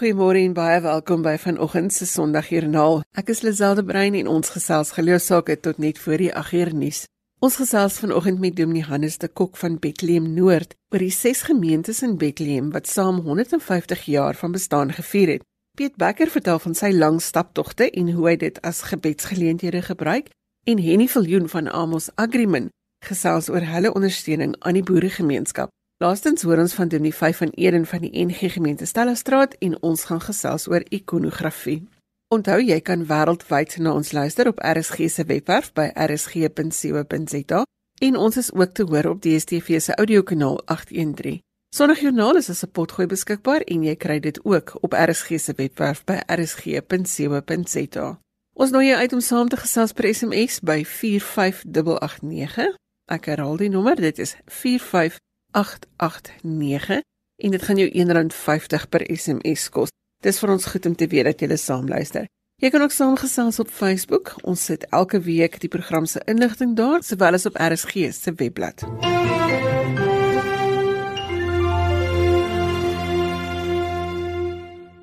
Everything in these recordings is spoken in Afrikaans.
Goeiemôre en baie welkom by vanoggend se Sondagjoernaal. Ek is Liselde Brein en ons gesels geloofsaake tot net voor die 8uur nuus. Ons gesels vanoggend met Dominee Hannes de Kok van Bethlehem Noord oor die ses gemeentes in Bethlehem wat saam 150 jaar van bestaan gevier het. Piet Becker vertel van sy lang staptogte en hoe hy dit as gebedsgeleenthede gebruik en Henny Viljoen van Amos Agreement gesels oor hulle ondersteuning aan die boeregemeenskap. Laastens hoor ons van Dominee 5 van Eden van die NG gemeente Stellastraat en ons gaan gesels oor ikonografie. Onthou jy kan wêreldwyd na ons luister op RSG se webwerf by rsg.co.za en ons is ook te hoor op DStv se audiokanaal 813. Sondagjoernaal is as 'n potgooi beskikbaar en jy kry dit ook op RSG se webwerf by rsg.co.za. Ons nooi jou uit om saam te gesels per SMS by 45889. Ek herhaal die nommer, dit is 45 889 en dit gaan jou R1.50 per SMS kos. Dis vir ons goed om te weet dat jy saam luister. Jy kan ook saamgesels op Facebook. Ons sit elke week die program se inligting daar, sowel as op RSG se webblad.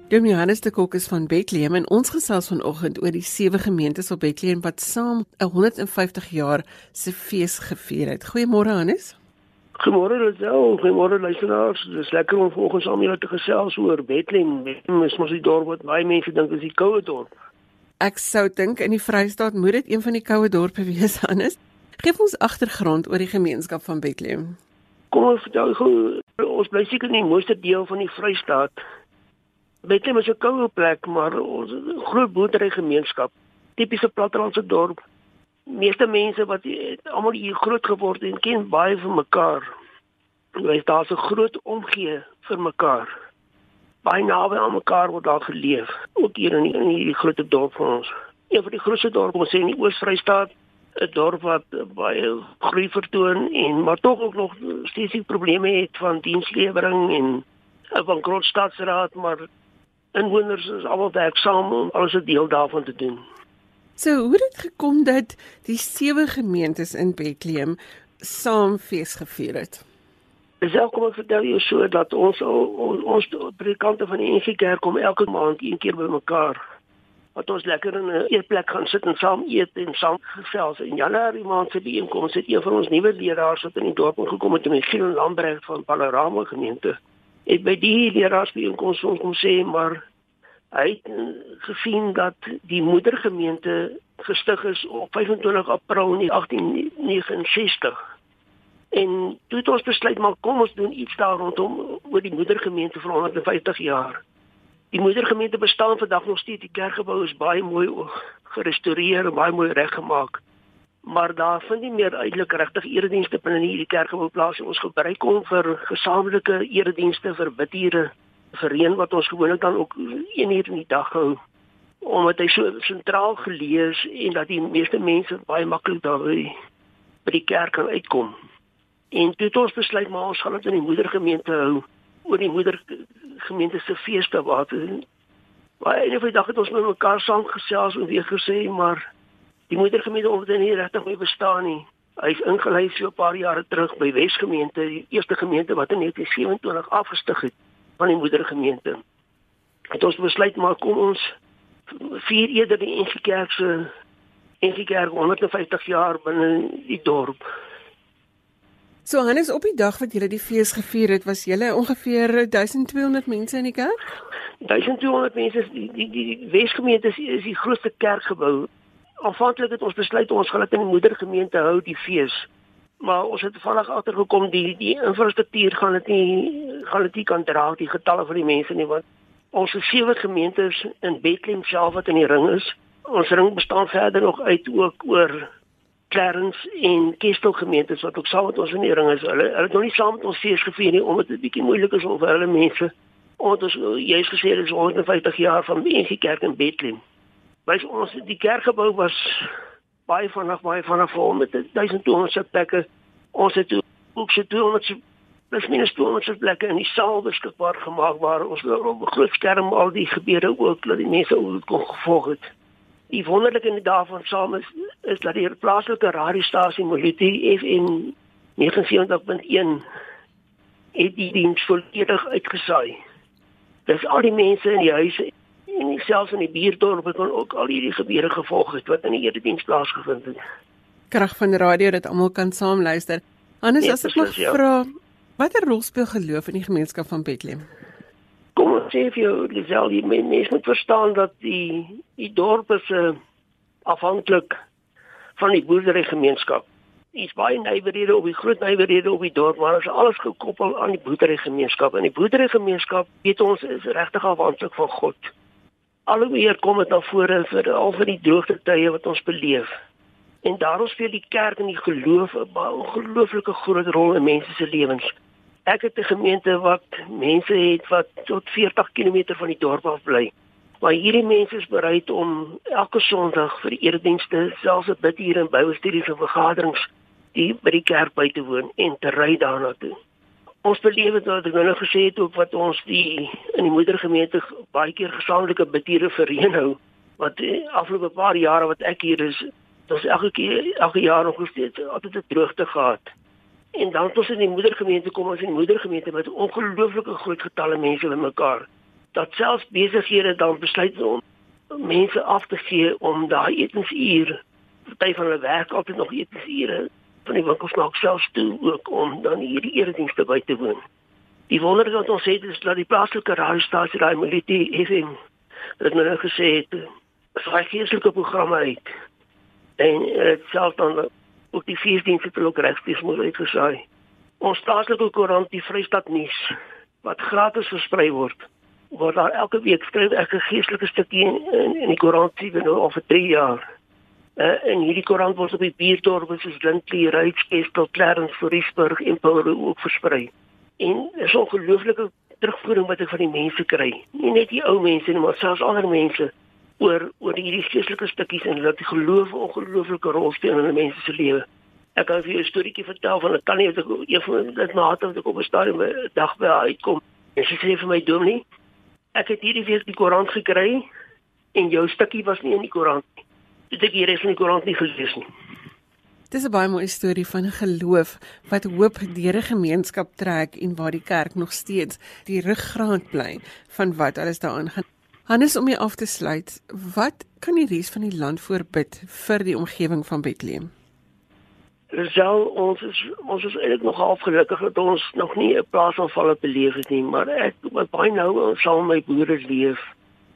Dom Johannes de Kokes van Bethlehem en ons gesels vanoggend oor die sewe gemeentes op Bethlehem wat saam 'n 150 jaar se fees gevier het. Goeiemôre Hannes. Goeiemôre Lisel, goeiemôre luisteraars. Dis lekker om vanoggend saam julle te gesels oor Bethlehem. Bethlehem is mos die dorp wat baie mense dink is die koue dorp. Ek sou dink in die Vrystaat moet dit een van die koue dorpe wees, Hannes. Geef ons agtergrond oor die gemeenskap van Bethlehem. Kom ons vertel gou, ons bly seker in die mooiste deel van die Vrystaat. Bethlehem is 'n koue plek, maar ons groot boerdery gemeenskap, tipiese plattelandse dorp meeste mense wat almal hier groot geword het en ken baie van mekaar. Hulle daar's 'n groot omgee vir mekaar. Baie naby aan mekaar word daar geleef, ook hier in die, in die groot dorp van ons. Een van die grootste dorpe ons sê in die Oos-Vrystaat, 'n dorp wat baie groei vertoon en maar tog ook nog steeds probleme het van dienslewering en 'n bankrot stadsraad, maar inwoners is almal werksaam om alles 'n deel daarvan te doen. So hoe het dit gekom dat die sewe gemeentes in Bethlehem saam fees gevier het? Dis ook kom ek vertel jou so dat ons ons, ons predikante van die NG Kerk kom elke maand een keer bymekaar. Wat ons lekker in 'n eetplek gaan sit en saam eet en saam gesels. En Januarie maand se bijeenkoms het een van ons nuwe leraars wat in die dorp gekom het, Michiel Lambreg van Panorama gemeente. Ek by die leraars bijeenkoms kom sê maar Hy het gesien dat die moedergemeente gestig is op 25 April 1869. En toe het ons besluit maar kom ons doen iets daar rondom oor die moedergemeente vir 150 jaar. Die moedergemeente bestaan vandag nog steeds. Die kerkgebou is baie mooi gerestoreer baie mooi reggemaak. Maar daar vind nie meer uitelik regtig eredienste binne hierdie kerkgebou plaas nie. Ons gebruik hom vir gesamentlike eredienste vir bidure vereen wat ons gewoonlik dan ook een uur in die dag hou omdat hy so sentraal geleë is en dat die meeste mense baie maklik daar by die kerk kan uitkom. En toe het ons besluit maar ons gaan dit in die moedergemeente hou oor die moedergemeente se feeste wat baie en vir die dag het ons met mekaar saam gesels en weer gesê maar die moedergemeente hoef dit nie regtig meer bestaan nie. Hy is ingelei so 'n paar jare terug by Wesgemeente, die eerste gemeente wat in 1927 afgestig het van die moedergemeente. Het ons besluit maar kom ons vier eerder die NG Kerk se NG Kerk 150 jaar binne die dorp. So Hannes op die dag wat julle die fees gevier het, was julle ongeveer 1200 mense in die kerk? 1200 mense die die die, die Wesgemeente is, is die grootste kerkgebou. Aanvanklik het ons besluit ons gaan dit in die moedergemeente hou die fees maar ons het toevallig agtergekom die die infrastruktuur gaan dit nie gaan dit nie kan dra die getalle van die mense nie want ons sewe gemeentes in Bethlehem self wat in die ring is. Ons ring bestaan verder nog uit ook oor Clarence en Kestel gemeentes wat ook saam met ons in die ring is. Hulle hulle het nog nie saam met ons fees gevier nie omdat dit bietjie moeilik is om vir hulle mense omdat ons jy's gesê dit is 150 jaar van die NG Kerk in Bethlehem. Wys ons die kerkgebou was baie vanaand baie vanaand vol met 1200 sitplekke. Ons het ook so 200 plus minus 200 plekke in die saal beskikbaar gemaak waar ons op 'n groot skerm al die gebeure ook dat die mense ook kon gevolg het. Die wonderlike in die daarvan saam is is dat die plaaslike radiostasie Moliti FM 79.1 het die diens volledig uitgesaai. Dis al die mense in die huise en selfs in die buurtdorpe kon ook al hierdie gebeure gevolg het wat in die erediens plaasgevind het. Krag van radio dat almal kan saam luister. Anders nee, as ek mag ja. vra, watter rol speel geloof in die gemeenskap van Bethlehem? Kom ons sê vir jou, Lisel, die mense moet verstaan dat die die dorp is uh, afhanklik van die boerderygemeenskap. Dis baie nywerhede op die groot nywerhede op die dorp, maar is alles gekoppel aan die boerderygemeenskap en die boerderygemeenskap weet ons is regtig afhanklik van God. Alhoewel kom dit na vore vir al vir die droogte tye wat ons beleef. En daarom speel die kerk en die geloof 'n ongelooflike groot rol in mense se lewens. Ek het 'n gemeente wat mense het wat tot 40 km van die dorp af bly. Maar hierdie mense is bereid om elke Sondag vir die eredienste, selfs 'n bidure en Bybelstudies en vergaderings die by die kerk by te woon en te ry daarna toe. Ons beleef dit wat ek nou gesê het ook wat ons die in die moedergemeente baie keer gesamentlike bidure vereën hou wat afgelope paar jare wat ek hier is ons elke keer elke jaar nog steeds altyd 'n droogte gehad. En dan tot in die moedergemeente kom ons in die moedergemeente met ongelooflike groot getalle mense bymekaar. Dat selfs besighede dan besluit om mense af te gee om daai etensuur, party van hulle werk altyd nog etensure van die winkels maak selfs toe ook om dan hierdie eredienste by te woon. Die wonder wat ons het is dat die plaaslike radiostasie daai Melody FM het nou gesê het, sy geestelike programme uit en dit self dan ook die viesdienste te ook regstreeks moet uitgesaai. Ons plaaslike koerant die Vrystaat nuus wat gratis versprei word word daar elke week skryf ek 'n geestelike stukkie in in die koerant sien nou al vir 3 jaar. Uh, en hierdie koerant word op die buurtdorpe soos Lindley, Rydsgestel, Clarence, Fourierburg en Paul ook versprei. En is ongelooflike terugvoering wat ek van die mense kry. Nie net die ou mense nie, maar selfs ander mense oor oor hierdie geestelike stukkies en dat die geloof 'n ongelooflike rol speel in 'n mens se lewe. Ek kan vir jou 'n storieetjie vertel van 'n tannie wat ek een van dit wat ek op 'n stadium 'n dag by haar uitkom. En sy sê vir my dominee, ek het hierdie week die koerant gekry en jou stukkie was nie in die koerant nie. Dit ek hier is in die koerant nie gelees nie. Dis 'n baie mooi storie van geloof wat hoop deur 'n gemeenskap trek en waar die kerk nog steeds die ruggraat bly van wat alles daaraan gaan. Hannes om jy af te sluit, wat kan die res van die land voorbid vir die omgewing van Bethlehem? Sel ons is ons is eintlik nog half gelukkig dat ons nog nie 'n plaasaanval het beleef het nie, maar ek met baie nou sal my boere leef.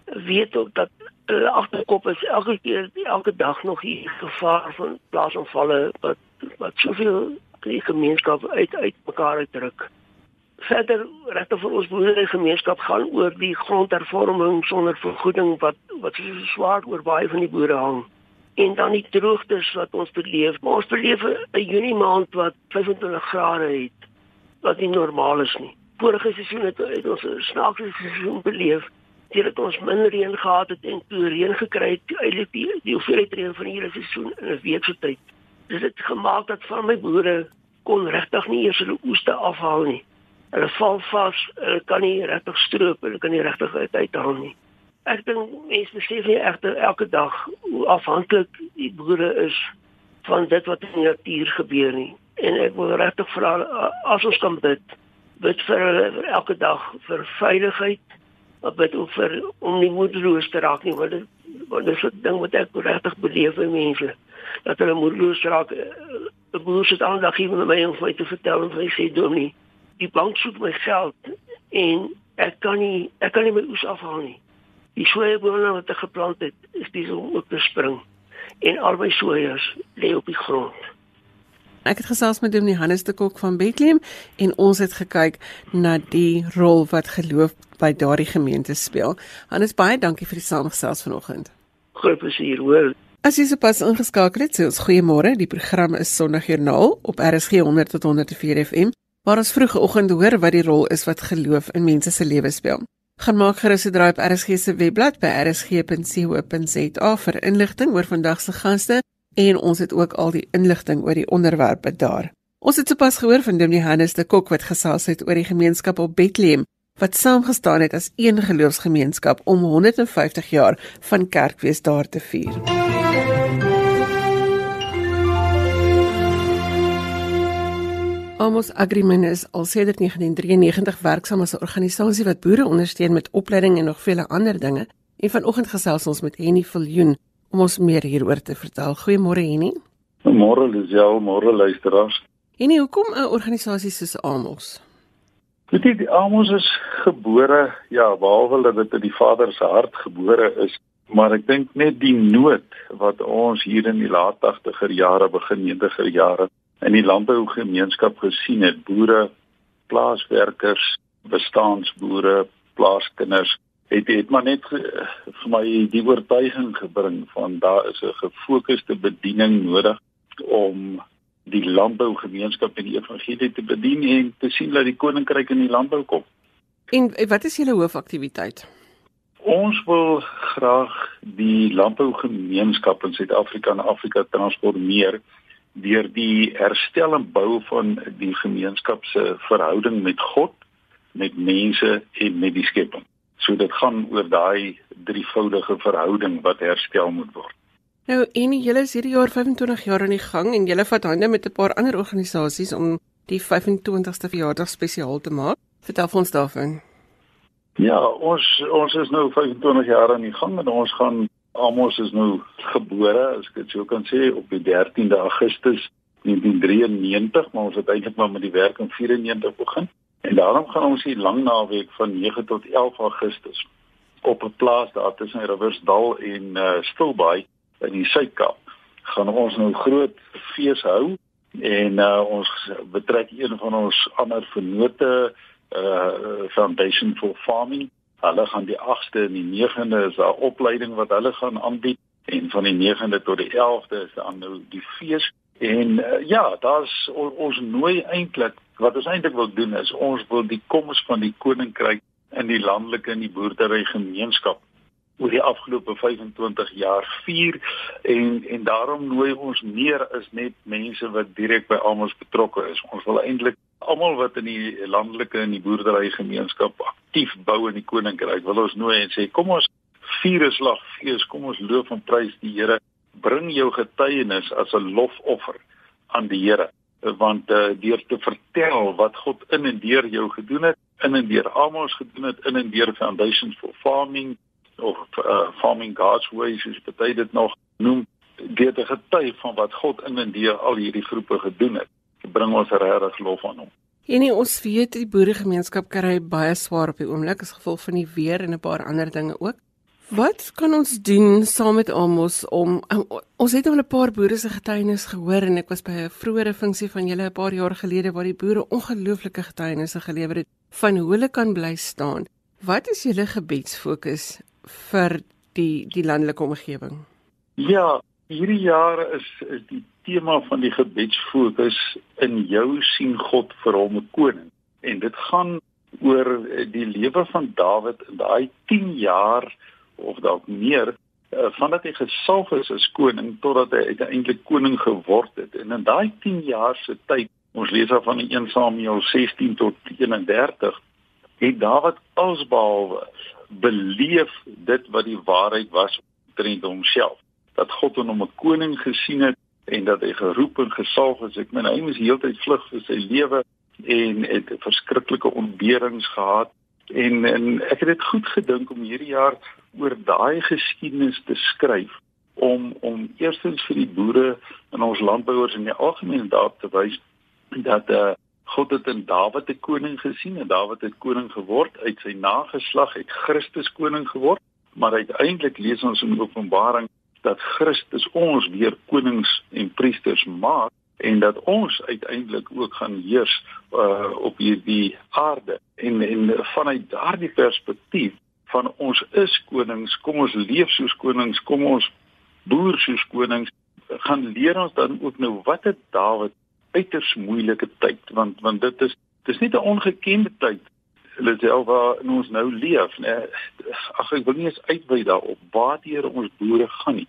Weet ook dat hulle agterkop is elke keer elke dag nog hier gevaar van plaasaanvalle wat wat soveel die gemeenskap uit uit mekaar uitdruk verder regte vir ons boerderygemeenskap gaan oor die grondhervorming sonder vergoeding wat wat so swaar oor baie van die boere hang en dan die droogtes wat ons beleef. Maar ons beleef 'n Junie maand wat 25 grade het wat nie normaal is nie. Vorige seisoen het, het ons 'n snaakse seisoen beleef. Dit het ons minder reën gehad het en toe reën gekry het eintlik die, die hoeveelheid reën van hierdie seisoen in 'n week se tyd. Dit het gemaak dat van my boere kon regtig nie eers hulle oeste afhaal nie hulle val vas, hulle kan nie regtig stroop, hulle kan nie regtig uit uithaal nie. Ek dink mense besef nie egter elke dag hoe afhanklik die boere is van dit wat in die natuur gebeur nie. En ek wil regtig vra as ons kan bid, bid vir hulle elke dag vir veiligheid, bid ook vir om nie moedeloos te raak nie, want dit want dit is 'n ding wat ek regtig beleef in mense dat hulle moedeloos raak. 'n Boer sit al dag hier met my om my te vertel en hy sê dominee die bank soek my geld en ek kan nie ek kan nie my oes afhaal nie. Die sojabone wat ek geplant het, is besig om op te spring en al my sojas lê op die grond. Ek het gesels met Dominee Hannes de Kok van Bethlehem en ons het gekyk na die rol wat geloof by daardie gemeente speel. Hannes, baie dankie vir die samestelling vanoggend. Groot plesier, hoor. As jy sopas ingeskakel het, sê ons goeiemôre. Die program is Sondagjoernaal op RSG 100 tot 104 FM. Waar ons vroeë oggend hoor wat die rol is wat geloof in mense se lewe speel. Gaan maak gerus 'n draai op RSG se webblad by rsg.co.za vir inligting oor vandag se gaste en ons het ook al die inligting oor die onderwerpe daar. Ons het sopas gehoor van Dominee Hannes de Kok wat gesels het oor die gemeenskap op Bethlehem wat saamgestaan het as een geloofsgemeenskap om 150 jaar van kerkwees daar te vier. Amos Agrimin is al sedert 1993 werksaam as 'n organisasie wat boere ondersteun met opleiding en nog vele ander dinge. En vanoggend gesels ons met Henny Viljoen om ons meer hieroor te vertel. Goeiemôre Henny. Môre Lisel, môre luisteraars. Henny, hoekom 'n organisasie soos Amos? Dit is Amos is gebore, ja, behalwe dat dit in die Vader se hart gebore is, maar ek dink net die nood wat ons hier in die laat 80er jare, begin 90er jare in die landbougemeenskap gesien het, boere, plaaswerkers, bestaansboere, plaaskinders, het het maar net vir my die oortuiging gebring van daar is 'n gefokusde bediening nodig om die landbougemeenskap en die evangelie te bedien en te sien dat die koninkryk in die landbou kom. En wat is julle hoofaktiwiteit? Ons wil graag die landbougemeenskap in Suid-Afrika en Afrika transformeer deur die herstel en bou van die gemeenskap se verhouding met God, met mense en met die skepping. So dit gaan oor daai drievoudige verhouding wat herstel moet word. Nou, en julle is hierdie jaar 25 jaar aan die gang en julle vat hande met 'n paar ander organisasies om die 25ste verjaardag spesiaal te maak. Vertel ons daarvan. Ja, ons ons is nou 25 jaar aan die gang en ons gaan Amos is nou gebore, as ek dit sou kan sê, op die 13de Augustus 1993, maar ons het eintlik maar met die werk in 94 begin. En daarom gaan ons hier lang naweek van 9 tot 11 Augustus op 'n plaas daar tussen Riversdal en uh, Stilbaai in die Suid-Kaap. Gaan ons nou groot fees hou en uh, ons betrek een van ons ander vennote uh Foundation for Farming. Hulle gaan die 8ste en die 9de is daar opleiding wat hulle gaan aanbied en van die 9de tot die 11de is dan nou die fees. En uh, ja, daar's on, ons nooi eintlik wat ons eintlik wil doen is ons wil die koms van die koninkryk in die landelike en die boerdery gemeenskap oor die afgelope 25 jaar vier en en daarom nooi ons meer as net mense wat direk by almal betrokke is. Ons wil eintlik almal wat in die landelike en die boerdery gemeenskap aktief bou in die koninkryk wil ons nooi en sê kom ons vier 'n slag fees, kom ons loof en prys die Here. Bring jou getuienis as 'n lofoffer aan die Here want uh, deur te vertel wat God in en deur jou gedoen het, in en deur almal gedoen het, in en deur Foundations for Farming of uh, Farming God's Ways is baie dit nog noem deur te getuig van wat God in en deur al hierdie groepe gedoen het bring ons regtig lof aan hom. En nie, ons weet die boeregemeenskap kry baie swaar op die oomblik as gevolg van die weer en 'n paar ander dinge ook. Wat kan ons doen saam met Amos om ons het al 'n paar boere se getuienis gehoor en ek was by 'n vroeëre funksie van julle 'n paar jaar gelede waar die boere ongelooflike getuienisse gelewer het van hoe hulle kan bly staan. Wat is julle gebedsfokus vir die die landelike omgewing? Ja, hierdie jare is is die tema van die gebedsfokus in jou sien God vir hom 'n koning en dit gaan oor die lewe van Dawid in daai 10 jaar of dalk meer uh, vandat hy gesalf is as koning totdat hy uiteindelik koning geword het en in daai 10 jaar se tyd ons lees af van 1 Samuel 16 tot 31 het Dawid alsbehalwe beleef dit wat die waarheid was omtrent homself dat God hom 'n koning gesien het en dat hy geroep en gesalf is. Ek meen hy moes heeltyd vlug vir sy lewe en het verskriklike ontberings gehad en en ek het dit goed gedink om hierdie jaar oor daai geskiedenis te skryf om om eerstens vir die boere en ons landbouers in die algemeen daarop te wys dat uh, God het in Dawid 'n koning gesien en Dawid het koning geword. Uit sy nageslag het Christus koning geword. Maar uiteindelik lees ons in Openbaring dat Christus ons weer konings en priesters maak en dat ons uiteindelik ook gaan heers uh, op hierdie aarde. En en vanuit daardie perspektief van ons is konings kom ons leef soos konings kom ons boer soos konings gaan leer ons dan ook nou wat het Dawid uiters moeilike tyd want want dit is dis nie 'n ongekende tyd hulle self waar ons nou leef nê ag ek wil nie eens uitwy daarop waartoe ons boere gaan nie.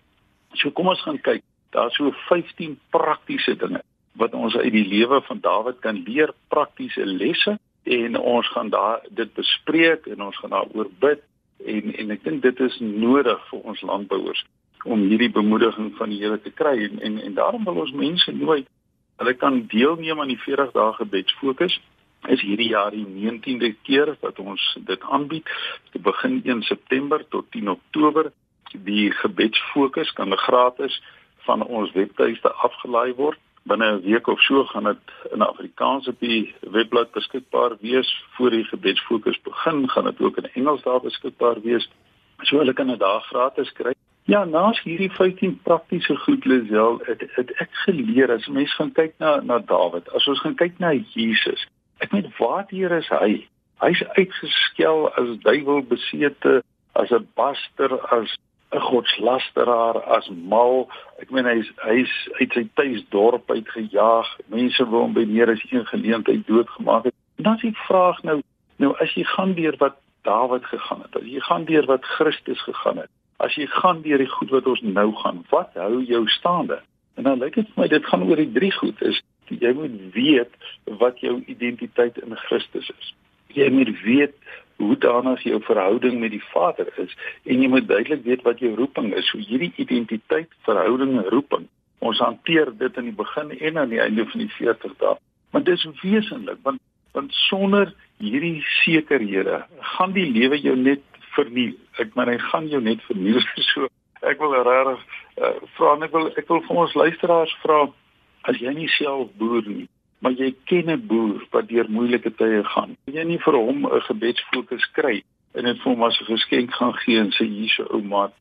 So kom ons gaan kyk. Daar's so 15 praktiese dinge wat ons uit die lewe van Dawid kan leer praktiese lesse en ons gaan daar dit bespreek en ons gaan daaroor bid en en ek dink dit is nodig vir ons landbouers om hierdie bemoediging van die Here te kry en en, en daarom wil ons mense nooi hulle kan deelneem aan die 40 dae gebedsfokus is hierdie jaar die 19de keer dat ons dit aanbied. Dit begin 1 September tot 10 Oktober. Die gebedsfokus kan gratis van ons webtuiste afgelaai word. Binne 'n week of so gaan dit in Afrikaans op die webblad beskikbaar wees. Voor die gebedsfokus begin, gaan dit ook in Engels daar beskikbaar wees. So hulle kan dit daar gratis kry. Ja, naas hierdie 15 praktiese goed Lisel, het, het ek geleer as mense gaan kyk na na Dawid, as ons gaan kyk na Jesus. Ek meen waar hier is hy? Hy's uitgeskel as duiwel besete, as 'n baster, as 'n godslasteraar as mal. Ek meen hy's hy's uit sy tuisdorp uitgejaag. Mense wou hom by neer as een geleentheid doodgemaak het. Dan is die vraag nou, nou as jy gaan deur wat Dawid gegaan het, as jy gaan deur wat Christus gegaan het, as jy gaan deur die goed wat ons nou gaan, wat hou jou staande? En dan lyk dit vir my dit gaan oor die drie goed is jy moet weet wat jou identiteit in Christus is. Jy moet weet hoe daarna jou verhouding met die Vader is en jy moet duidelik weet wat jou roeping is. So hierdie identiteit, verhouding en roeping. Ons hanteer dit aan die begin en aan die einde van die 40 dae. Maar dis wesentlik want want sonder hierdie sekerhede gaan die lewe jou net verniel. Ek meen hy gaan jou net verniel so. Ek wil regtig uh, vra ek wil ek wil vir ons luisteraars vra as jy nie self boer nie maar jy ken 'n boer wat deur moeilike tye gaan. Jy nie vir hom 'n gebedsfokus kry en dit vir hom as 'n geskenk gaan gee en sê hierse ouma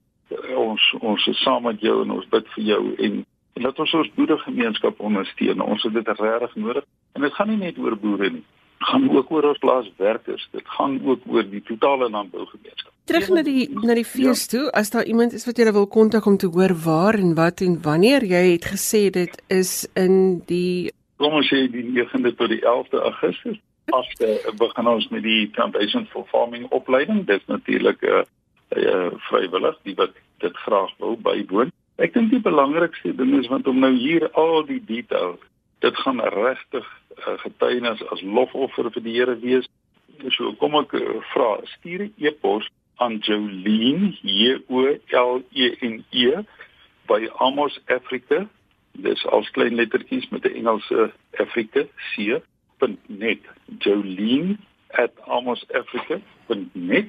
ons ons is saam met jou en ons bid vir jou en en dat ons ons boeregemeenskap ondersteun. Ons het dit regtig nodig. En dit gaan nie net oor boere nie. Gaan ook oor ons plaaswerkers. Dit gaan ook oor die totale landbougemeenskap. Terug na die na die fees ja. toe, as daar iemand is wat jy wil kontak om te hoor waar en wat en wanneer jy het gesê dit is in die kom ons sê die 9de tot die 11de Augustus afste begin ons met die Foundation for Farming opleiding dis natuurlik 'n uh, uh, vrywillig die wat dit graag wil bywoon ek dink die belangrikste ding is want om nou hier al die details dit gaan regtig uh, getuienis as lofoffer vir die Here wees. So kom ek uh, vra stuur 'n e-pos aan Jolene J O L E N E by Amos Africa. Dis al klein lettertjies met 'n Engelse Afrika c.net jolene@amosafrica.net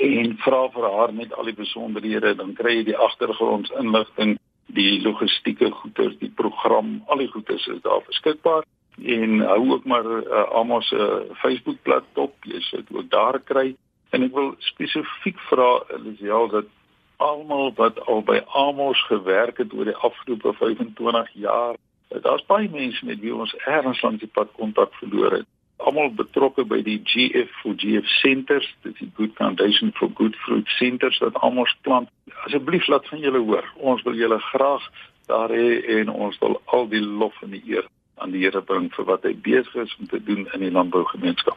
en vra vir haar met al die besonderhede dan kry jy die agtergrondsinligting die logistieke goeder die program al die goeder is daar beskikbaar en hou ook maar uh, Amos se uh, Facebookblad op jy sê dit ook daar kry en ek wil spesifiek vra Elisiel dat almal wat al by Amos gewerk het oor die afgelope 25 jaar. Daar's baie mense met wie ons ergens langs die pad kontak verloor het. Almal betrokke by die GF for GF centers, dit is die Good Foundation for Good Fruit centers wat Amos plant. Asseblief laat van julle hoor. Ons wil julle graag daar hê en ons wil al die lof en die eer aan die Here bring vir wat hy besig is om te doen in die landbougemeenskap.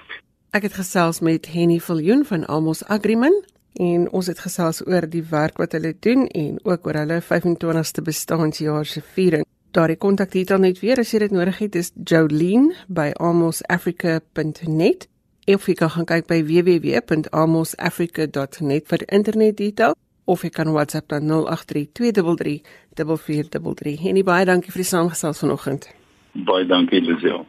Ek het gesels met Henny Viljoen van Amos Agreement en ons het gesels oor die werk wat hulle doen en ook oor hulle 25ste bestaanjaar se viering. Daardie kontakdetail net weer as jy dit nodig het is Jolene by almosafrica.net of jy kan gaan kyk by www.almosafrica.net vir internetdetail of jy kan WhatsApp dan 0832334433. En baie dankie vir die saamgesels vanoggend. Baie dankie Lisel.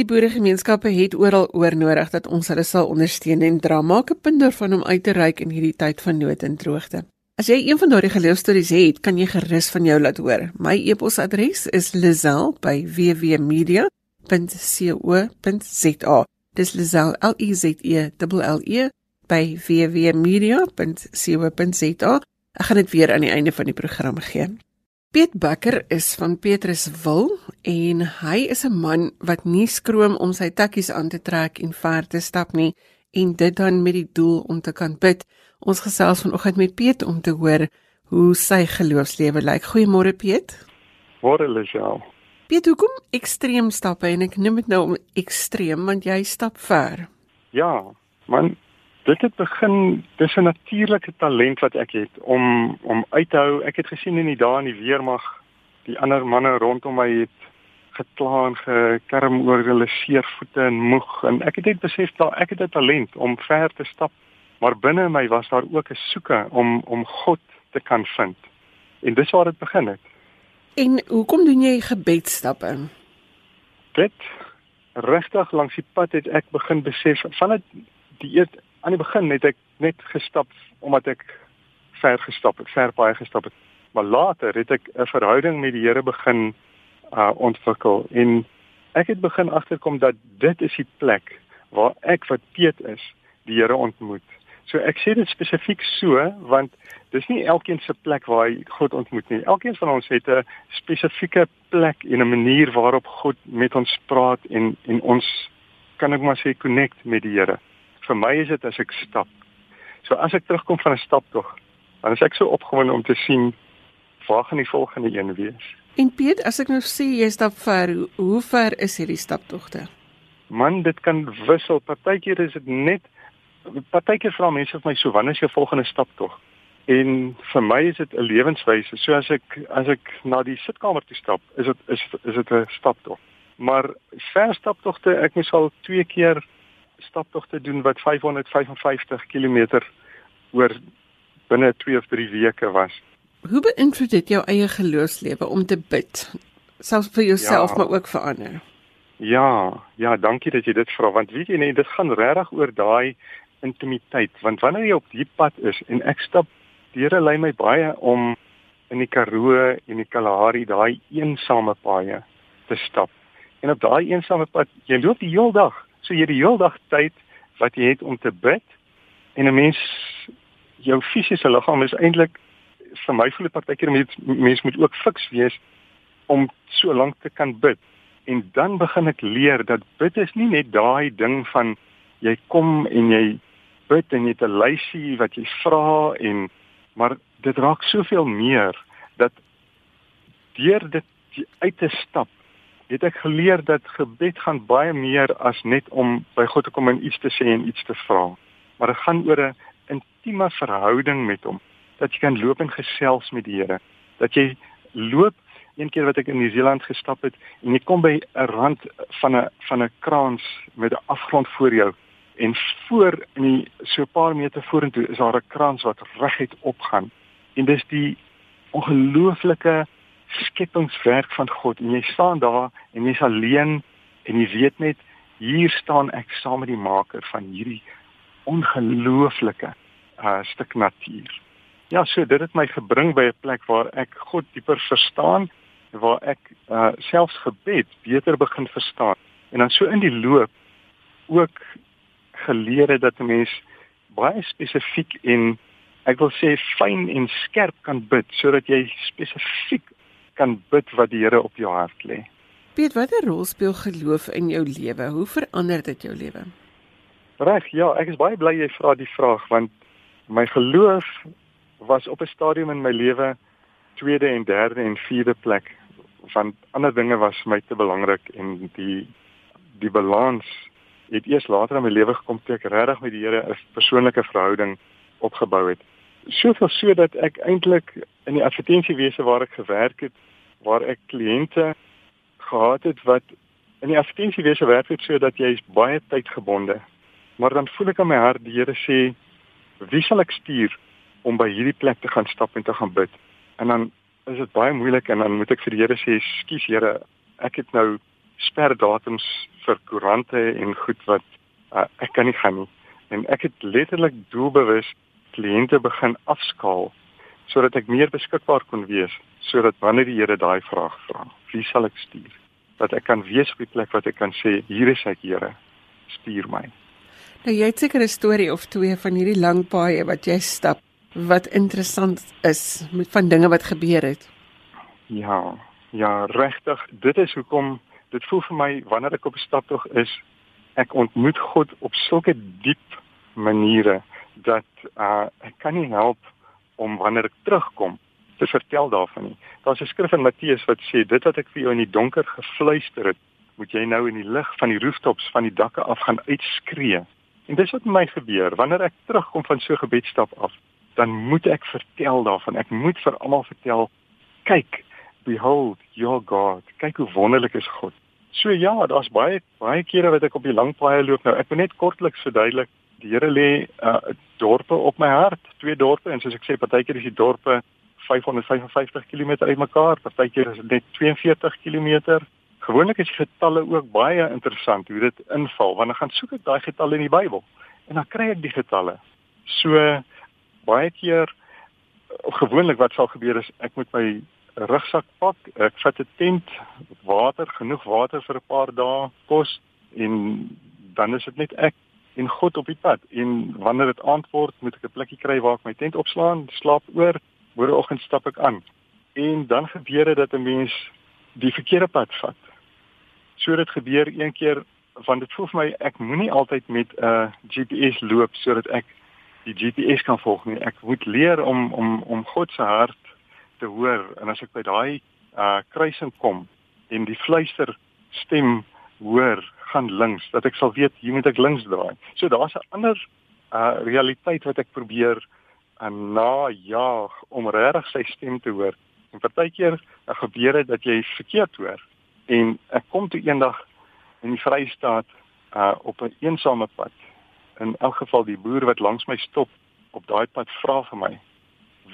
Die boeregemeenskappe het oral oor nodig dat ons hulle sal ondersteun en dra maak 'n punt daarvan om uit te reik in hierdie tyd van nood en droogte. As jy een van daardie geleefstories het, kan jy gerus van jou laat hoor. My e-posadres is lizel@wwmedia.co.za. Dis lizel L I Z E L L E by wwmedia.co.za. Ek gaan dit weer aan die einde van die program gee. Piet Bakker is van Petruswil en hy is 'n man wat nie skroom om sy takkies aan te trek en ver te stap nie en dit dan met die doel om te kan bid. Ons gesels vanoggend met Piet om te hoor hoe sy geloofslewe lyk. Goeiemôre Piet. Môre Lisel. Piet, hoekom ekstreem stappe en ek noem dit nou om ekstreem want jy stap ver. Ja, man, dit het begin dis 'n natuurlike talent wat ek het om om uit te hou. Ek het gesien in die dae in die weermag die ander manne rondom my het gekla en gekerm oor hulle seervoete en moeg en ek het net besef dat ek het 'n talent om ver te stap. Maar binne my was daar ook 'n soeke om om God te kan vind. En dis waar dit begin het. En hoekom doen jy gebedstappe? Dit regtig langs die pad het ek begin besef van dit die eers aan die begin het ek net gestap omdat ek ver gestap het, ver baie gestap het. Maar later het ek 'n verhouding met die Here begin uh ontwikkel en ek het begin agterkom dat dit is die plek waar ek wat Piet is, die Here ontmoet. So ek sê dit spesifiek so want dis nie elkeen se plek waar hy God ontmoet nie. Elkeen van ons het 'n spesifieke plek en 'n manier waarop God met ons praat en en ons kan ek maar sê connect met die Here. Vir my is dit as ek stap. So as ek terugkom van 'n staptog, dan is ek so opgewonde om te sien waar gaan die volgende een wees. En Piet, as ek nou sê jy stap ver, hoe, ver is hierdie staptogte? Man, dit kan wissel. Partykeer is dit net partykeer vra mense vir my so wanneer is jou volgende stap tog? En vir my is dit 'n lewenswyse. So as ek as ek na die sitkamer toe stap, is dit is is dit 'n stap tog. Maar ver staptogte, ek moes al twee keer staptogte doen wat 555 km oor binne 2 of 3 weke was. Hoe beïnvloed dit jou eie geloofslewe om te bid? Selfs vir jouself ja. maar ook vir ander. Ja, ja, dankie dat jy dit vra want weet jy nee, dit gaan regtig oor daai intimiteit want wanneer jy op die pad is en ek stap die Here lei my baie om in die Karoo en die Kalahari daai eensame paaie te stap. En op daai eensame pad, jy loop die hele dag. So jy die hele dag tyd wat jy het om te bid en 'n mens jou fisiese liggaam is eintlik vir my voel dit partykeer met mens moet ook fiks wees om so lank te kan bid. En dan begin ek leer dat bid is nie net daai ding van jy kom en jy bid en jy het 'n lysie wat jy vra en maar dit raak soveel meer dat deur dit uit te stap het ek geleer dat gebed gaan baie meer as net om by God te kom en iets te sê en iets te vra. Maar dit gaan oor 'n intieme verhouding met hom dat jy kan loop en gesels met die Here dat jy loop een keer wat ek in Nieu-Seeland gestap het en jy kom by 'n rand van 'n van 'n kraans met 'n afgrond voor jou en voor in die so 'n paar meter vorentoe is daar 'n krans wat reguit opgaan. En dis die ongelooflike skepingswerk van God. En jy staan daar en jy's alleen en jy weet net hier staan ek saam met die maker van hierdie ongelooflike uh, stuk natuur. Ja, so dit het my gebring by 'n plek waar ek God dieper verstaan waar ek uh, selfs gebed beter begin verstaan. En dan so in die loop ook geleer het dat 'n mens baie spesifiek en ek wil sê fyn en skerp kan bid sodat jy spesifiek kan bid wat die Here op jou hart lê. Piet, watter rol speel geloof in jou lewe? Hoe verander dit jou lewe? Reg, ja, ek is baie bly jy vra die vraag want my geloof was op 'n stadium in my lewe tweede en derde en vierde plek want ander dinge was vir my te belangrik en die die balans het eers later in my lewe gekom toe ek regtig met die Here 'n persoonlike verhouding opgebou het. Soveel so dat ek eintlik in die advertensiewese waar ek gewerk het, waar ek kliënte gehad het wat in die advertensiewese werk het sodat jy is baie tydgebonde. Maar dan voel ek in my hart die Here sê, "Wie sal ek stuur om by hierdie plek te gaan stap en te gaan bid?" En dan is dit baie moeilik en dan moet ek vir die Here sê, "Skus Here, ek het nou sperdatums vir koerante en goed wat uh, ek kan nie gaan nie. En ek het letterlik doelbewus kliënte begin afskaal sodat ek meer beskikbaar kon wees sodat wanneer die Here daai vraag vra, wie sal ek stuur? Dat ek kan wees op die plek wat ek kan sê hier is ek Here, stuur my. Nou jy het seker 'n storie of twee van hierdie lang paaie wat jy stap wat interessant is met van dinge wat gebeur het. Ja, ja, regtig, dit is hoekom dit voel vir my wanneer ek op 'n staptog is, ek ontmoet God op sulke diep maniere dat uh, ek kan nie help om wanneer ek terugkom te vertel daarvan nie. Daar's 'n skrif in Matteus wat sê dit wat ek vir jou in die donker gefluister het, moet jy nou in die lig van die rooftops van die dakke af gaan uitskree. En dis wat met my gebeur wanneer ek terugkom van so 'n gebedstap af, dan moet ek vertel daarvan. Ek moet vir almal vertel, kyk, behold your God. Kyk hoe wonderlik is God. So ja, daar's baie baie kere wat ek op die lang paaie loop nou. Ek wil net kortliks verduidelik. Die Here lê uh, dorpe op my hart, twee dorpe en soos ek sê, partykeer is die dorpe 555 km uitmekaar, partykeer is dit net 42 km. Gewoonlik is getalle ook baie interessant hoe dit inval want dan gaan soek ek daai getalle in die Bybel en dan kry ek die getalle. So baie keer of gewoonlik wat sal gebeur is ek moet my rugsak pak, ek vat 'n tent, water, genoeg water vir 'n paar dae, kos en dan is dit net ek en God op die pad en wanneer dit aand word moet ek 'n plekkie kry waar ek my tent opslaan, slaap oor, môreoggend stap ek aan. En dan gebeur dit dat 'n mens die verkeerde pad vat. So dit gebeur een keer want dit voel vir my ek moenie altyd met 'n uh, GPS loop sodat ek die GPS kan volg nie. Ek moet leer om om om God se hart te hoor en as ek by daai uh kruising kom en die fluister stem hoor gaan links dat ek sal weet hier moet ek links draai. So daar's 'n ander uh realiteit wat ek probeer en na ja om regtig sy stem te hoor. En partykeer dan gebeur dit dat jy verkeerd hoor. En ek kom toe eendag in die Vrystaat uh op 'n een eensame pad. In elk geval die boer wat langs my stop op daai pad vra vir my: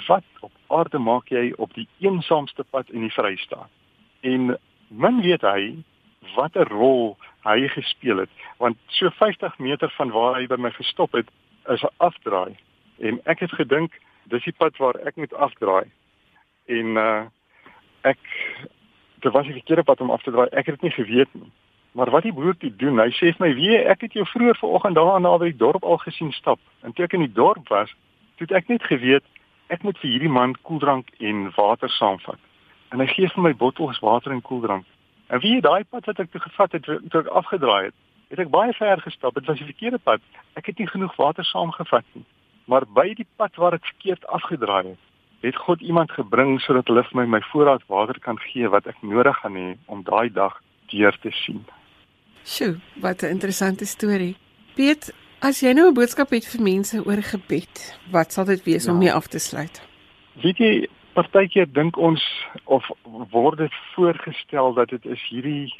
"Wat op aarde maak jy op die eensaamste pad in die Vrystaat?" En min weet hy watter rol hy gespeel het, want so 50 meter van waar hy by my gestop het, is 'n afdraai. En ek het gedink dis die pad waar ek moet afdraai. En uh ek dit was 'n verkeerde pad om af te draai. Ek het dit nie geweet nie. Maar wat die boer toe doen, hy sê vir my, "Wie, ek het jou vroeër vanoggend daar naby die dorp al gesien stap." En toe ek in die dorp was, het ek net geweet ek moet vir hierdie man koeldrank en water saamvat. En hy gee vir my bottels water en koeldrank. En wie daai pad wat ek toe gevat het, toe ek afgedraai het, het ek baie ver gestap. Dit was die verkeerde pad. Ek het nie genoeg water saamgevat nie. Maar by die pad waar ek verkeerd afgedraai het, het God iemand gebring sodat hulle vir my my voorraad water kan gee wat ek nodig gaan hê om daai dag deur te sien. Sjoe, wat 'n interessante storie. Piet, as jy nou 'n boodskap het vir mense oor gebed, wat sal dit wees ja. om mee af te sluit? Weet jy, partykeer dink ons of word dit voorgestel dat dit is hierdie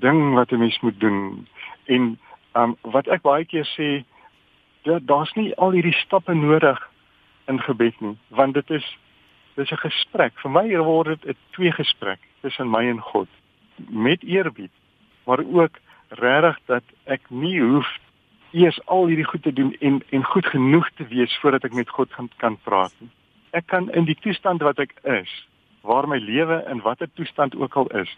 ding wat 'n mens moet doen en um, wat ek baie keer sê, daar's nie al hierdie stappe nodig in gebed nie, want dit is dis 'n gesprek. Vir my word dit 'n twee gesprek tussen my en God met eerbied, maar ook regtig dat ek nie hoef eers al hierdie goed te doen en en goed genoeg te wees voordat ek met God kan kan praat nie. Ek kan in die toestand wat ek is, waar my lewe in watter toestand ook al is,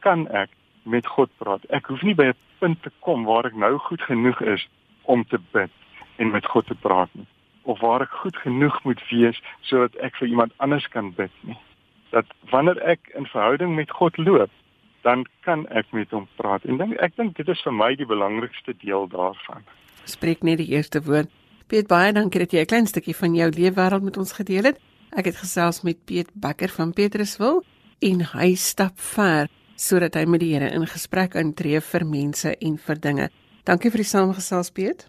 kan ek met God praat. Ek hoef nie by 'n punt te kom waar ek nou goed genoeg is om te bid en met God te praat nie of waar ek goed genoeg moet wees sodat ek vir iemand anders kan bid nie. Dat wanneer ek in verhouding met God loop, dan kan ek met hom praat. En dink ek dink dit is vir my die belangrikste deel daarvan. Spreek net die eerste woord. Piet baie dankie dat jy 'n klein stukkie van jou leefwêreld met ons gedeel het. Ek het gesels met Piet Bakker van Petruswil en hy stap ver sodat hy met die Here in gesprek intree vir mense en vir dinge. Dankie vir die saamgesels Piet.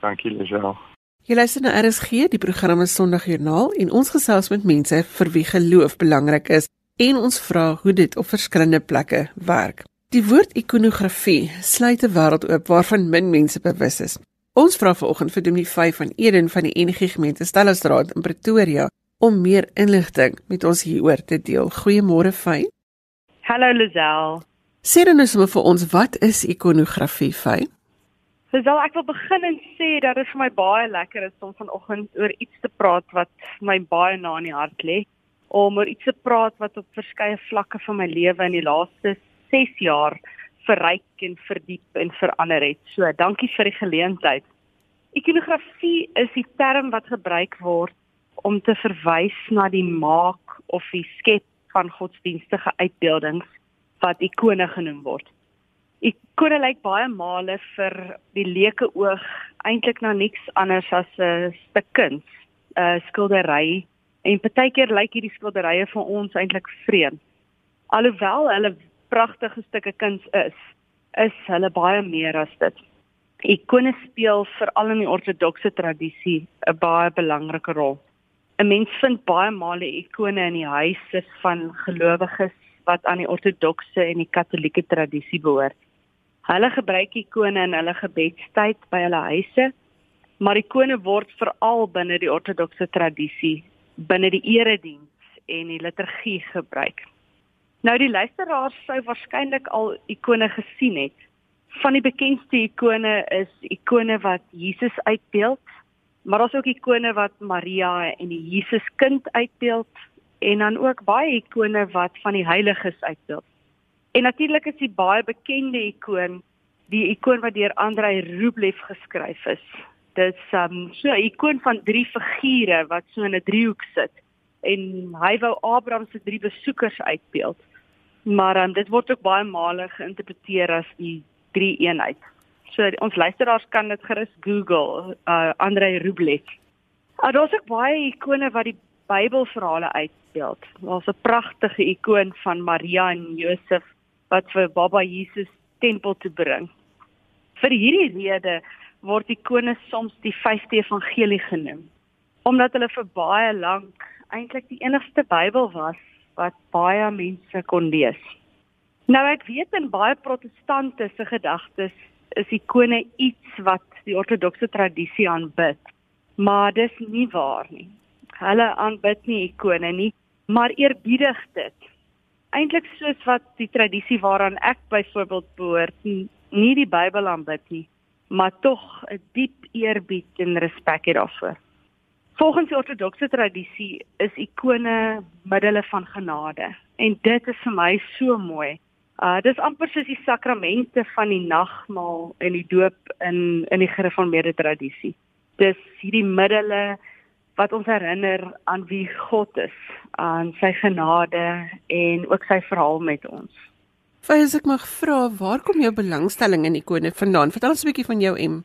Dankie Lisel. Jy luister na RSG, die program is Sondagjoernaal en ons gesels met mense vir wie geloof belangrik is en ons vra hoe dit op verskillende plekke werk. Die woord ikonografie sluit 'n wêreld oop waarvan min mense bewus is. Ons vra vanoggend vir Dominee 5 van Eden van die NG Gemeente Stellenstraat in Pretoria om meer inligting met ons hieroor te deel. Goeiemôre Fyn. Hallo Lisel. Sê dan nou sommer vir ons wat is ikonografie Fyn? Dis al ek wil begin en sê dat dit vir my baie lekker is om vanoggend oor iets te praat wat my baie na in die hart lê. Om oor iets te praat wat op verskeie vlakke van my lewe in die laaste 6 jaar verryk en verdiep en verander het. So, dankie vir die geleentheid. Ikonografie is die term wat gebruik word om te verwys na die maak of die skep van godsdienstige uitbeeldings wat ikone genoem word. Ikone lyk baie male vir die leuke oog eintlik na niks anders as 'n stuk kuns, 'n skildery en partykeer lyk hierdie skilderye vir ons eintlik vreemd. Alhoewel hulle pragtige stukke kuns is, is hulle baie meer as dit. Ikone speel veral in die ortodokse tradisie 'n baie belangrike rol. 'n Mens vind baie male ikone in die huise van gelowiges wat aan die ortodokse en die katolieke tradisie behoort. Hulle gebruik ikone in hulle gebedstyd by hulle huise, maar ikone word veral binne die ortodokse tradisie binne die erediens en die liturgie gebruik. Nou die luisteraars sou waarskynlik al ikone gesien het. Van die bekendste ikone is ikone wat Jesus uitbeeld, maar daar's ook ikone wat Maria en die Jesuskind uitbeeld en dan ook baie ikone wat van die heiliges uitbeeld. En natuurlik is die baie bekende ikoon die ikoon wat deur Andrei Rublev geskryf is. Dit is um, so 'n ikoon van drie figure wat so in 'n driehoek sit en hy wou Abraham se drie besoekers uitbeeld. Maar um, dit word ook baie male geïnterpreteer as die drie eenheid. So ons luisteraars kan dit gerus Google, uh, Andrei Rublev. Uh, Daar's ook baie ikone wat die Bybelverhale uitbeeld. Daar's 'n pragtige ikoon van Maria en Josef wat vir Baba Jesus tempel toe bring. Vir hierdie rede word ikone soms die vyfde evangelie genoem, omdat hulle vir baie lank eintlik die enigste Bybel was wat baie mense kon lees. Nou ek weet in baie protestante se gedagtes is ikone iets wat die ortodokse tradisie aanbid, maar dis nie waar nie. Hulle aanbid nie ikone nie, maar eerbiedig dit. Eintlik soos wat die tradisie waaraan ek byvoorbeeld behoort, nie die Bybel aanbid nie, maar tog 'n diep eerbied en respek het daarvoor. Volgens die ortodokse tradisie is ikone middele van genade en dit is vir my so mooi. Uh dis amper soos die sakramente van die nagmaal en die doop in in die gereformeerde tradisie. Dis hierdie middele wat ons herinner aan wie God is, aan sy genade en ook sy verhaal met ons. As ek mag vra, waar kom jou belangstelling in ikone vandaan? Vertel ons 'n bietjie van jou em.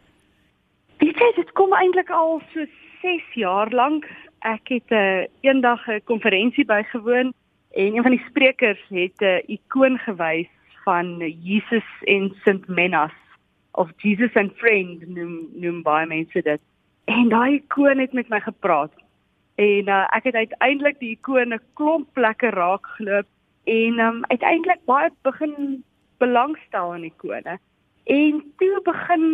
Weet jy, dit kom eintlik al so 6 jaar lank. Ek het 'n uh, eendag 'n konferensie bygewoon en een van die sprekers het 'n uh, ikoon gewys van Jesus en Sint Menas of Jesus and Friend noem noem baie mense dit. En daai ikoon het met my gepraat. En uh, ek het uiteindelik die ikoon 'n klomp plekke raak geloop en um, uiteindelik baie begin belangstel aan ikone. En toe begin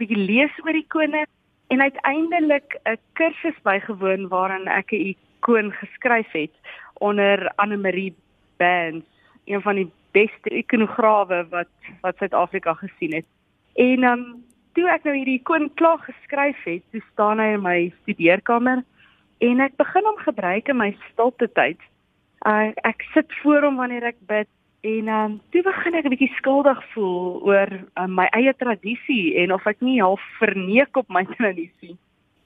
bietjie lees oor ikone en uiteindelik 'n kursus bygewoon waarin ek 'n ikoon geskryf het onder Anne Marie Bands, een van die beste ikonograwe wat wat Suid-Afrika gesien het. En um toe ek nou hierdie ikoon klaar geskryf het, toe staan hy in my studeerkamer en ek begin hom gebruik in my stilte tyd. Uh, ek sit voor hom wanneer ek bid en um, toe begin ek 'n bietjie skuldig voel oor uh, my eie tradisie en of ek nie half verneek op my tradisie.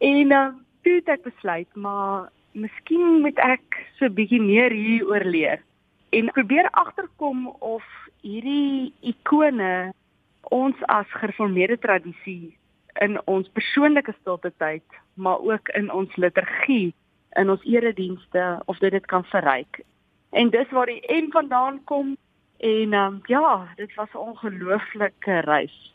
En uh, toe het ek besluit, maar miskien moet ek so 'n bietjie meer hieroor leer en probeer agterkom of hierdie ikone ons as gereformeerde tradisie in ons persoonlike stilte tyd, maar ook in ons liturgie, in ons eredienste of dit dit kan verryk. En dis waar die en vandaan kom en um, ja, dit was 'n ongelooflike reis.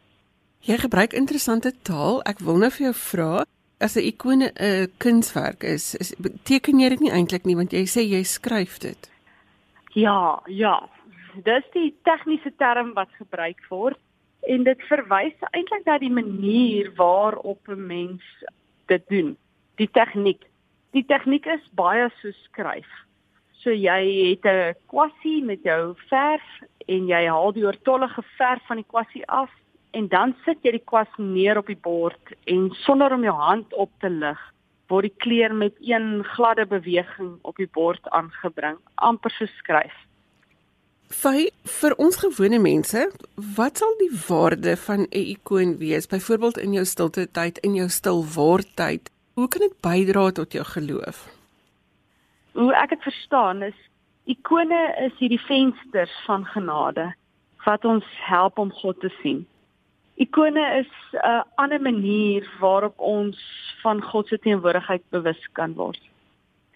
Jy gebruik interessante taal. Ek wil nou vir jou vra, as 'n ikone 'n kunswerk is, is beteken jy dit nie eintlik nie want jy sê jy skryf dit. Ja, ja. Dis die tegniese term wat gebruik word en dit verwys eintlik na die manier waarop 'n mens dit doen. Die tegniek. Die tegniek is baie so skryf. So jy het 'n kwassie met jou verf en jy haal die oortollige verf van die kwassie af en dan sit jy die kwas neer op die bord en sonder om jou hand op te lig word die kleur met een gladde beweging op die bord aangebring amper so skryf Vir vir ons gewone mense, wat sal die waarde van 'n ikoon wees? Byvoorbeeld in jou stilte tyd, in jou stil word tyd. Hoe kan dit bydra tot jou geloof? Hoe ek dit verstaan is ikone is hierdie vensters van genade wat ons help om God te sien. Ikone is 'n ander manier waarop ons van God se teenwoordigheid bewus kan word.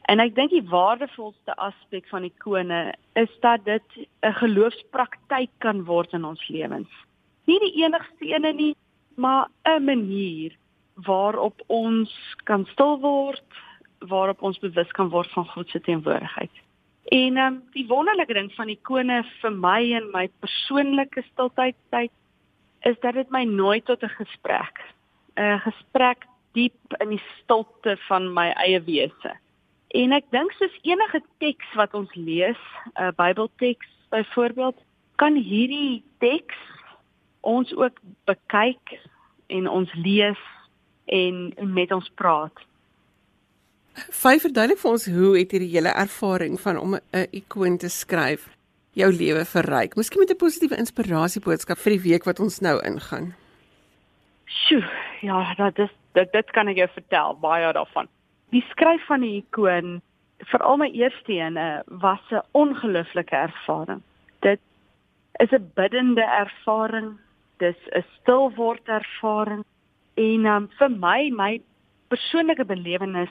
En ek dink die waardevolste aspek van ikone is dat dit 'n geloofspraktyk kan word in ons lewens. Nie die enigste ene nie, maar 'n manier waarop ons kan stil word, waarop ons bewus kan word van God se teenwoordigheid. En ehm um, die wonderlike ding van ikone vir my en my persoonlike stiltyd tyd is dat dit my nooi tot 'n gesprek, 'n gesprek diep in die stilte van my eie wese En ek dink soos enige teks wat ons lees, 'n uh, Bybelteks byvoorbeeld, kan hierdie teks ons ook bekyk en ons lees en met ons praat. Vyf verduidelik vir ons hoe het hierdie hele ervaring van om 'n ikoon te skryf jou lewe verryk. Miskien met 'n positiewe inspirasieboodskap vir die week wat ons nou ingaan. Sjoe, ja, dat is dit dit kan ek jou vertel baie daarvan. Die skryf van die ikoon vir al my eerste ene was 'n ongelooflike ervaring. Dit is 'n biddende ervaring. Dis 'n stil word ervaring. En um, vir my, my persoonlike belewenis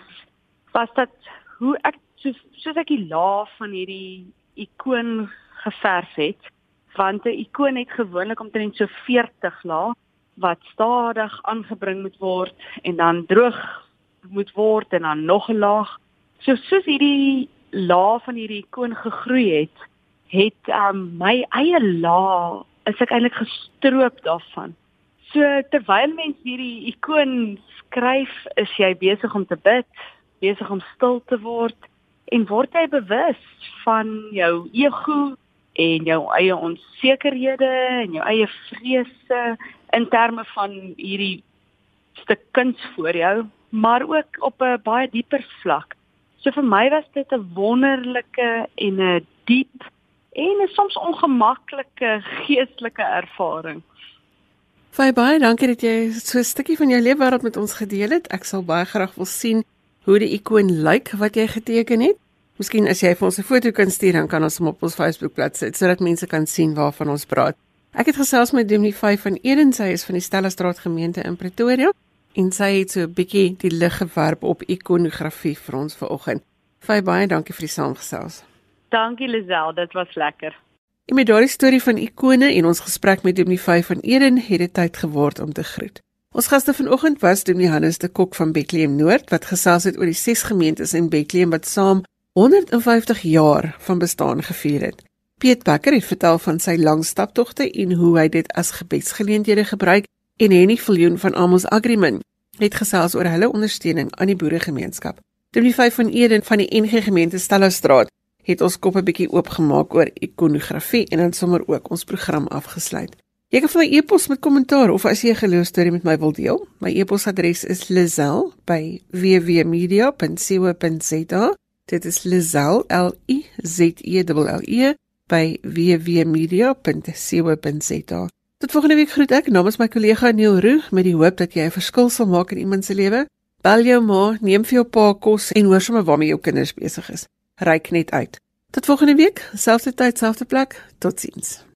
was dit hoe ek so soos ek die laag van hierdie ikoon geverf het want 'n ikoon het gewoonlik omtrent so 40 lae wat stadig aangebring moet word en dan droog moet word en dan nog 'n laag. So soos hierdie laag van hierdie ikoon gegroei het, het um, my eie laag is ek eintlik gestroop daarvan. So terwyl mens hierdie ikoon skryf, is jy besig om te bid, besig om stil te word en word jy bewus van jou ego en jou eie onsekerhede en jou eie vrese in terme van hierdie stuk kuns voor jou, maar ook op 'n baie dieper vlak. So vir my was dit 'n wonderlike en 'n diep en 'n soms ongemaklike geestelike ervaring. Baie baie dankie dat jy so 'n stukkie van jou lewe wêreld met ons gedeel het. Ek sal baie graag wil sien hoe die ikoon lyk wat jy geteken het. Miskien as jy vir ons 'n foto kan stuur, dan kan ons hom op ons Facebook-blad sit sodat mense kan sien waarvan ons praat. Ek het gesels met Dominee 5 van Eden, sy is van die Stellastraat gemeente in Pretoria en sy het so 'n bietjie die lig gewerp op ikonografie vir ons vanoggend. Baie baie dankie vir die saamgesels. Dankie Lisel, dit was lekker. En met daardie storie van ikone en ons gesprek met Dominee 5 van Eden het dit tyd geword om te groet. Ons gaste vanoggend was Dominee Hannes de Kok van Bethlehem Noord wat gesels het oor die ses gemeentes in Bethlehem wat saam 150 jaar van bestaan gevier het. Piet Becker het vertel van sy lang staptogte en hoe hy dit as gebedsgeleenthede gebruik en Henny Viljoen van Amos Agreement het gesels oor hulle ondersteuning aan die boeregemeenskap. Die vyf van Eden van die NG gemeente Stellastraat het ons kop 'n bietjie oopgemaak oor ikonografie en dan sommer ook ons program afgesluit. Jy kan vir my e-pos met kommentaar of as jy 'n geloostorie met my wil deel. My e-posadres is lizel@wwmedia.co.za. Dit is Lizel L I Z E L E by wwmedia.co.za. Tot volgende week groet ek namens my kollega Neil Roo met die hoop dat jy 'n verskil sal maak in iemand se lewe. Bel jou ma, neem vir jou pa kos en hoor sommer waarmee jou kinders besig is. Ryk net uit. Tot volgende week, selfde tyd, selfde plek. Totsiens.